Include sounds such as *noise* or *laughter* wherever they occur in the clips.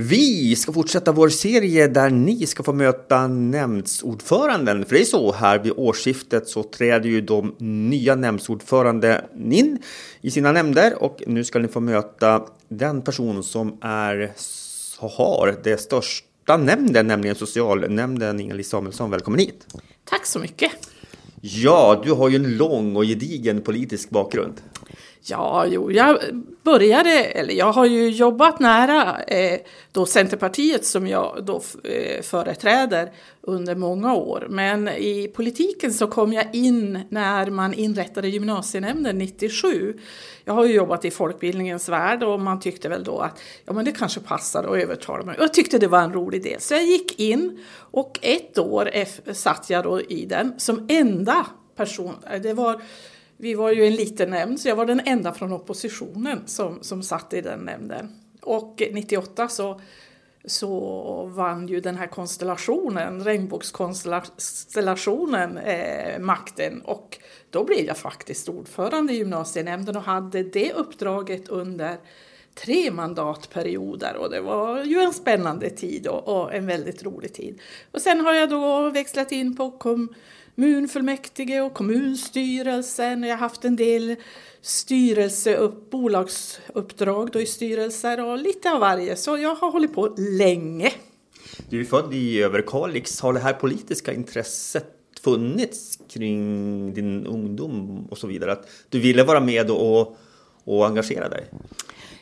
Vi ska fortsätta vår serie där ni ska få möta nämndsordföranden. För det är så här vid årsskiftet så träder ju de nya nämndsordförande in i sina nämnder och nu ska ni få möta den person som är, har det största nämnden, nämligen socialnämnden. Inga-Liis Samuelsson, välkommen hit! Tack så mycket! Ja, du har ju en lång och gedigen politisk bakgrund. Ja, jo, jag började, eller jag har ju jobbat nära eh, då Centerpartiet som jag då eh, företräder under många år. Men i politiken så kom jag in när man inrättade gymnasienämnden 97. Jag har ju jobbat i folkbildningens värld och man tyckte väl då att ja, men det kanske passar att övertala mig. Jag tyckte det var en rolig del. Så jag gick in och ett år satt jag då i den som enda person. Eh, det var vi var ju en liten nämnd, så jag var den enda från oppositionen som, som satt i den nämnden. Och 98 så, så vann ju den här konstellationen, regnbågskonstellationen, eh, makten. Och då blev jag faktiskt ordförande i gymnasienämnden och hade det uppdraget under tre mandatperioder och det var ju en spännande tid och, en väldigt rolig tid. Och sen har jag då växlat in på kom, kommunfullmäktige och kommunstyrelsen. Jag har haft en del styrelse bolagsuppdrag då i styrelser och lite av varje. Så jag har hållit på länge. Du är född i Överkalix. Har det här politiska intresset funnits kring din ungdom och så vidare? Att du ville vara med och, och engagera dig?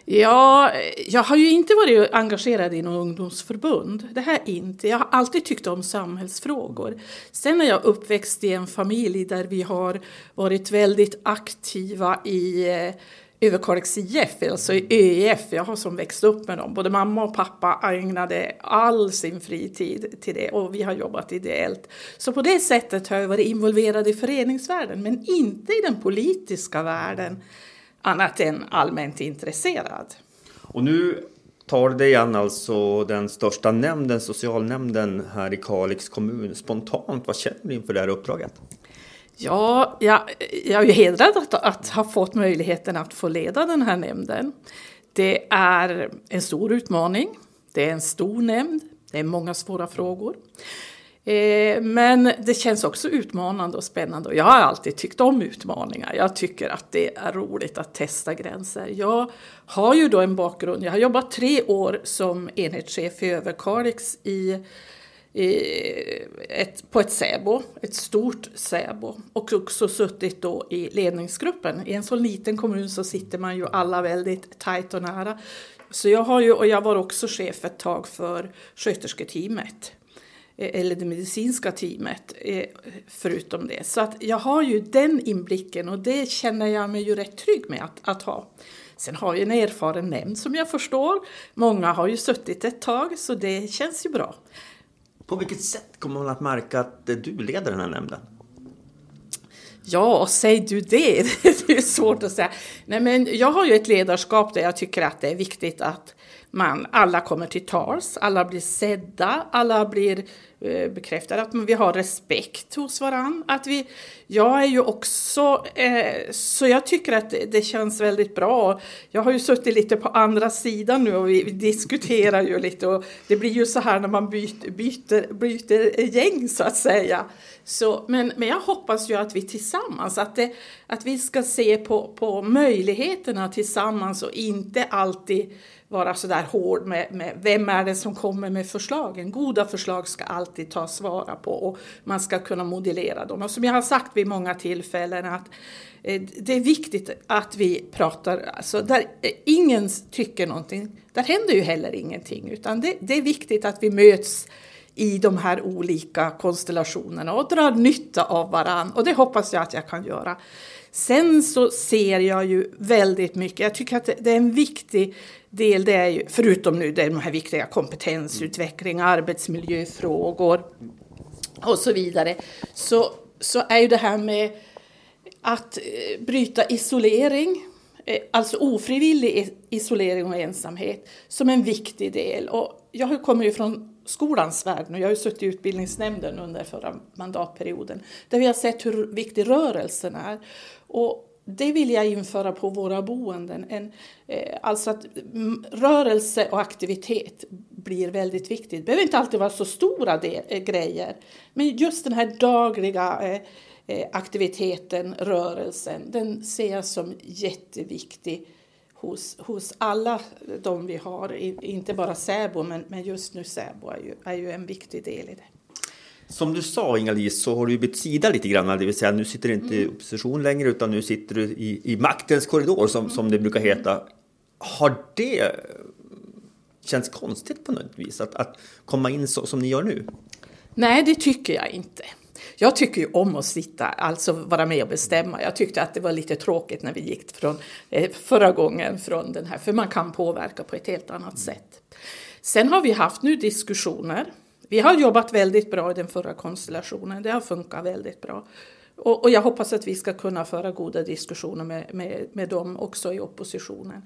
Ja, jag har ju inte varit engagerad i något ungdomsförbund. Det här inte. Jag har alltid tyckt om samhällsfrågor. Sen är jag uppväxt i en familj där vi har varit väldigt aktiva i eh, Överkalix IF, alltså i ÖIF. Jag har som växt upp med dem. Både mamma och pappa ägnade all sin fritid till det och vi har jobbat ideellt. Så på det sättet har jag varit involverad i föreningsvärlden men inte i den politiska världen annat än allmänt intresserad. Och nu tar det igen alltså den största nämnden, socialnämnden här i Kalix kommun. Spontant, vad känner du inför det här uppdraget? Ja, jag, jag är hedrad att, att ha fått möjligheten att få leda den här nämnden. Det är en stor utmaning. Det är en stor nämnd. Det är många svåra frågor. Eh, men det känns också utmanande och spännande och jag har alltid tyckt om utmaningar. Jag tycker att det är roligt att testa gränser. Jag har ju då en bakgrund, jag har jobbat tre år som enhetschef i Överkalix i, i ett, på ett SÄBO, ett stort SÄBO och också suttit då i ledningsgruppen. I en så liten kommun så sitter man ju alla väldigt tajt och nära. Så jag har ju, och jag var också chef ett tag för skötersketeamet. Eh, eller det medicinska teamet eh, förutom det. Så att jag har ju den inblicken och det känner jag mig ju rätt trygg med att, att ha. Sen har jag en erfaren nämnd som jag förstår. Många har ju suttit ett tag så det känns ju bra. På vilket sätt kommer man att märka att du leder den här nämnden? Ja, säg du det? *laughs* Det är svårt att säga. Nej, men jag har ju ett ledarskap där jag tycker att det är viktigt att man, alla kommer till tals, alla blir sedda, alla blir Eh, bekräftar att vi har respekt hos varandra. Att vi, jag är ju också, eh, så jag tycker att det, det, känns väldigt bra. Jag har ju suttit lite på andra sidan nu och vi, vi, diskuterar ju lite och det blir ju så här när man byter, byter, byter gäng så att säga. Så, men, men jag hoppas ju att vi tillsammans, att, det, att vi ska se på, på möjligheterna tillsammans och inte alltid vara så där hård med, med, vem är det som kommer med förslagen. Goda förslag ska alltid alltid tas vara på och man ska kunna modellera dem. Och som jag har sagt vid många tillfällen att eh, det är viktigt att vi pratar, alltså där eh, ingen tycker någonting, där händer ju heller ingenting utan det, det är viktigt att vi möts i de här olika konstellationerna och drar nytta av varann och det hoppas jag att jag kan göra. Sen så ser jag ju väldigt mycket, jag tycker att det är en viktig del, det är ju, förutom nu de här viktiga kompetensutveckling, arbetsmiljöfrågor och så vidare, så, så är ju det här med att eh, bryta isolering, eh, alltså ofrivillig isolering och ensamhet, som en viktig del. Och jag kommer ju från skolans värld nu. Jag har ju suttit i utbildningsnämnden under förra mandatperioden där vi har sett hur viktig rörelsen är. Och det vill jag införa på våra boenden. En, eh, alltså att mm, rörelse och aktivitet blir väldigt viktigt. Det behöver inte alltid vara så stora del, eh, grejer. Men just den här dagliga eh, eh, aktiviteten, rörelsen, den ser jag som jätteviktig hos, hos alla de vi har. Inte bara Säbo, men, men just nu Säbo är ju, är ju en viktig del i det. Som du sa Inga-Lis så har du bytt sida lite grann, det vill säga nu sitter du inte i mm. opposition längre utan nu sitter du i, i maktens korridor som, som det brukar heta. Har det känts konstigt på något vis att, att komma in så, som ni gör nu? Nej, det tycker jag inte. Jag tycker ju om att sitta, alltså vara med och bestämma. Jag tyckte att det var lite tråkigt när vi gick från eh, förra gången från den här, för man kan påverka på ett helt annat sätt. Sen har vi haft nu diskussioner vi har jobbat väldigt bra i den förra konstellationen. Det har funkat väldigt bra. Och, och jag hoppas att vi ska kunna föra goda diskussioner med, med, med dem också i oppositionen.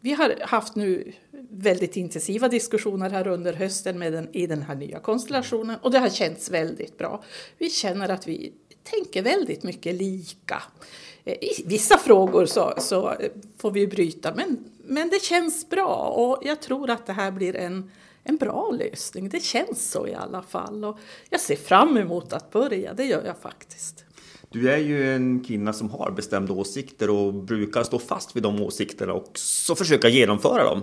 Vi har haft nu väldigt intensiva diskussioner här under hösten med den, i den här nya konstellationen och det har känts väldigt bra. Vi känner att vi tänker väldigt mycket lika. Eh, I vissa frågor så, så får vi bryta men, men det känns bra och jag tror att det här blir en en bra lösning. Det känns så i alla fall. Och jag ser fram emot att börja, det gör jag faktiskt. Du är ju en kvinna som har bestämda åsikter och brukar stå fast vid de åsikterna och så försöka genomföra dem.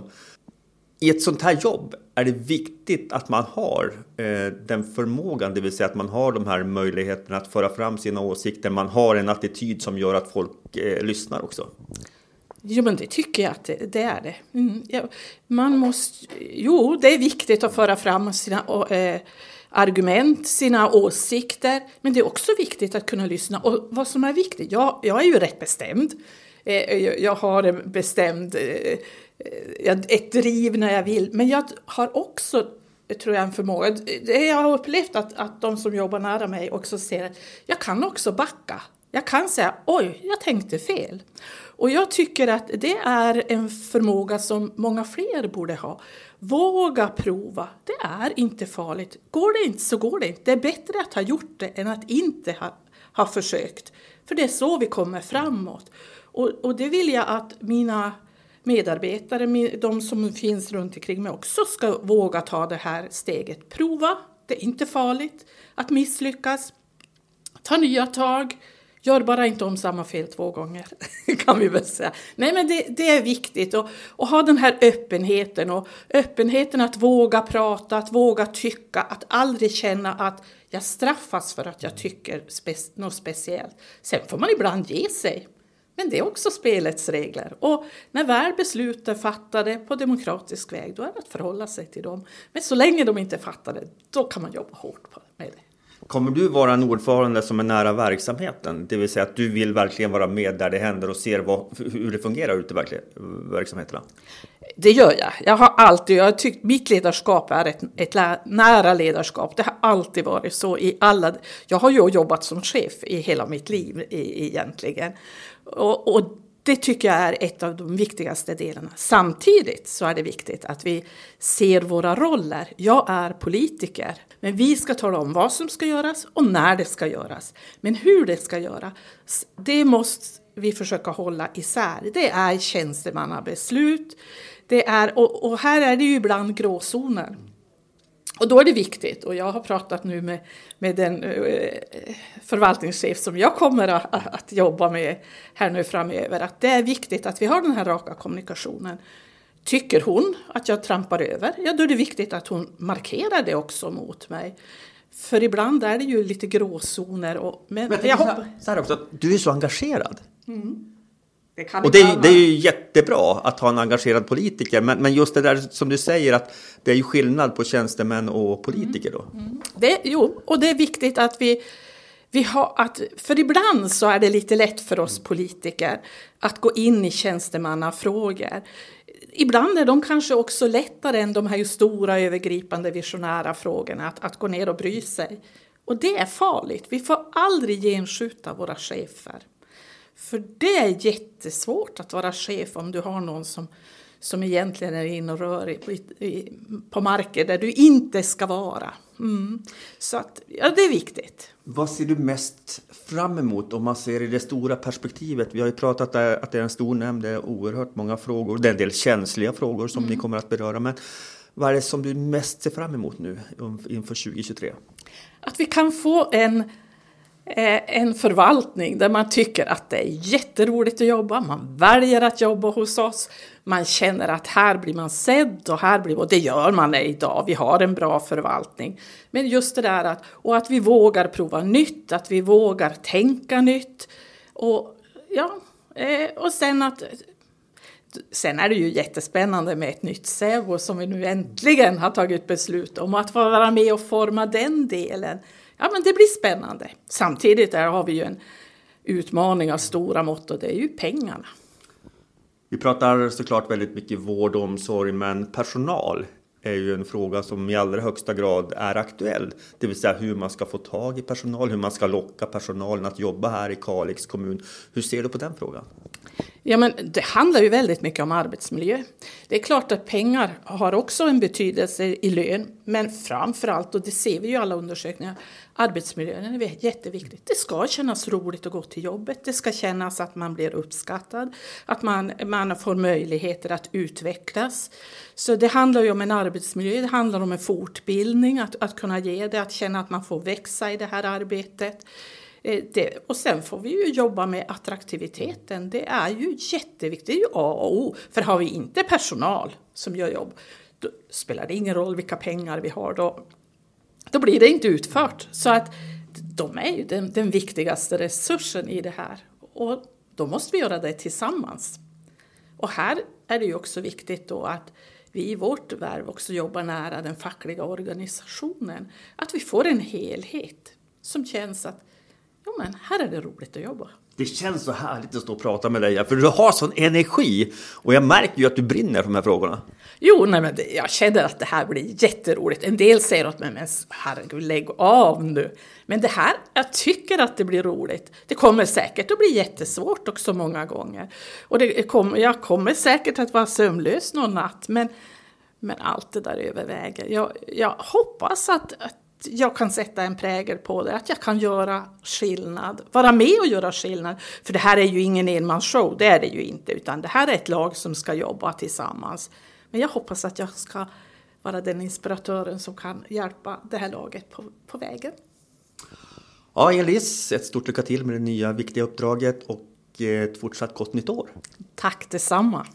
I ett sånt här jobb är det viktigt att man har eh, den förmågan, det vill säga att man har de här möjligheterna att föra fram sina åsikter. Man har en attityd som gör att folk eh, lyssnar också. Jo, men det tycker jag att det, det är det. Mm, ja, man måste, jo, det är viktigt att föra fram sina eh, argument, sina åsikter, men det är också viktigt att kunna lyssna. Och vad som är viktigt, jag, jag är ju rätt bestämd. Eh, jag har en bestämd, eh, eh, ett driv när jag vill, men jag har också tror jag en förmåga. Det jag har upplevt att, att de som jobbar nära mig också ser att jag kan också backa. Jag kan säga oj, jag tänkte fel. Och jag tycker att det är en förmåga som många fler borde ha. Våga prova, det är inte farligt. Går det inte så går det inte. Det är bättre att ha gjort det än att inte ha, ha försökt. För det är så vi kommer framåt. Och, och det vill jag att mina medarbetare, de som finns runt omkring mig också ska våga ta det här steget. Prova, det är inte farligt att misslyckas. Ta nya tag. Gör bara inte om samma fel två gånger, *laughs* kan vi väl säga. Nej, men det, det är viktigt att, ha den här öppenheten och öppenheten att våga prata, att våga tycka, att aldrig känna att jag straffas för att jag tycker spe, något speciellt. Sen får man ibland ge sig, men det är också spelets regler. Och när väl beslut är fattade på demokratisk väg, då är det att förhålla sig till dem. Men så länge de inte är fattade, då kan man jobba hårt med det. Kommer du vara en ordförande som är nära verksamheten? Det vill säga att du vill verkligen vara med där det händer och ser vad, hur det fungerar ute i verksamheterna? Det gör jag. Jag har alltid, jag har tyckt mitt ledarskap är ett, ett nära ledarskap. Det har alltid varit så i alla, jag har ju jobbat som chef i hela mitt liv egentligen. Och, och det tycker jag är ett av de viktigaste delarna. Samtidigt så är det viktigt att vi ser våra roller. Jag är politiker, men vi ska tala om vad som ska göras och när det ska göras. Men hur det ska göras, det måste vi försöka hålla isär. Det är tjänstemannabeslut. Det är, och, och här är det ju ibland gråzoner. Och då är det viktigt, och jag har pratat nu med, med den uh, förvaltningschef som jag kommer att, att, jobba med här nu framöver, att det är viktigt att vi har den här raka kommunikationen. Tycker hon att jag trampar över, ja då är det viktigt att hon markerar det också mot mig. För ibland är det ju lite gråzoner. Och, men, men jag hoppas... Så här också, du är så engagerad. Mm. Det och det är, det är ju jättebra att ha en engagerad politiker, men, men just det där som du säger att det är ju skillnad på tjänstemän och politiker då. Mm. Mm. Det, jo, och det är viktigt att vi, vi har att, för ibland så är det lite lätt för oss politiker att gå in i tjänstemannafrågor. Ibland är de kanske också lättare än de här stora övergripande visionära frågorna att, att gå ner och bry sig. Och det är farligt. Vi får aldrig genskjuta våra chefer. För det är jättesvårt att vara chef om du har någon som, som egentligen är inne och rör i, i, på marker där du inte ska vara. Mm. Så att, ja, det är viktigt. Vad ser du mest fram emot om man ser i det stora perspektivet? Vi har ju pratat om att det är en stor nämnd, det är oerhört många frågor, det är en del känsliga frågor som mm. ni kommer att beröra. Men vad är det som du mest ser fram emot nu inför 2023? Att vi kan få en Eh, en förvaltning där man tycker att det är jätteroligt att jobba, man väljer att jobba hos oss, man känner att här blir man sedd och här blir, och det gör man idag, vi har en bra förvaltning. Men just det där att, och att vi vågar prova nytt, att vi vågar tänka nytt. Och, ja, eh, och sen att Sen är det ju jättespännande med ett nytt SEVO som vi nu äntligen har tagit beslut om, att få vara med och forma den delen ja, men det blir spännande. Samtidigt där har vi ju en utmaning av stora mått och det är ju pengarna. Vi pratar såklart väldigt mycket vård och omsorg, men personal är ju en fråga som i allra högsta grad är aktuell. Det vill säga hur man ska få tag i personal, hur man ska locka personalen att jobba här i Kalix kommun. Hur ser du på den frågan? Ja, men det handlar ju väldigt mycket om arbetsmiljö. Det är klart att pengar har också en betydelse i lön, men framför allt, och det ser vi ju i alla undersökningar, arbetsmiljön är jätteviktigt. Det ska kännas roligt att gå till jobbet, det ska kännas att man blir uppskattad, att man, man får möjligheter att utvecklas. Så det handlar ju om en arbetsmiljö, det handlar om en fortbildning, att, att kunna ge det, att känna att man får växa i det här arbetet. Eh, det, och sen får vi ju jobba med attraktiviteten. Det är ju jätteviktigt, det är ju A och O. För har vi inte personal som gör jobb, då spelar det ingen roll vilka pengar vi har. Då, då blir det inte utfört. Så att de är ju den, den viktigaste resursen i det här. Och då måste vi göra det tillsammans. Och här är det ju också viktigt då att vi i vårt värv också jobbar nära den fackliga organisationen. Att vi får en helhet som känns att jo men här är det roligt att jobba. Det känns så härligt att stå och prata med dig, för du har sån energi och jag märker ju att du brinner för de här frågorna. Jo, nej, men jag känner att det här blir jätteroligt. En del säger åt mig, men herregud, lägg av nu. Men det här, jag tycker att det blir roligt. Det kommer säkert att bli jättesvårt också många gånger. Och det kommer, jag kommer säkert att vara sömnlös någon natt, men, men allt det där överväger. Jag, jag hoppas att, att jag kan sätta en prägel på det, att jag kan göra skillnad, vara med och göra skillnad. För det här är ju ingen enmansshow, det är det ju inte, utan det här är ett lag som ska jobba tillsammans. Men jag hoppas att jag ska vara den inspiratören som kan hjälpa det här laget på, på vägen. Ja, Elis, ett stort lycka till med det nya viktiga uppdraget och ett fortsatt gott nytt år. Tack detsamma.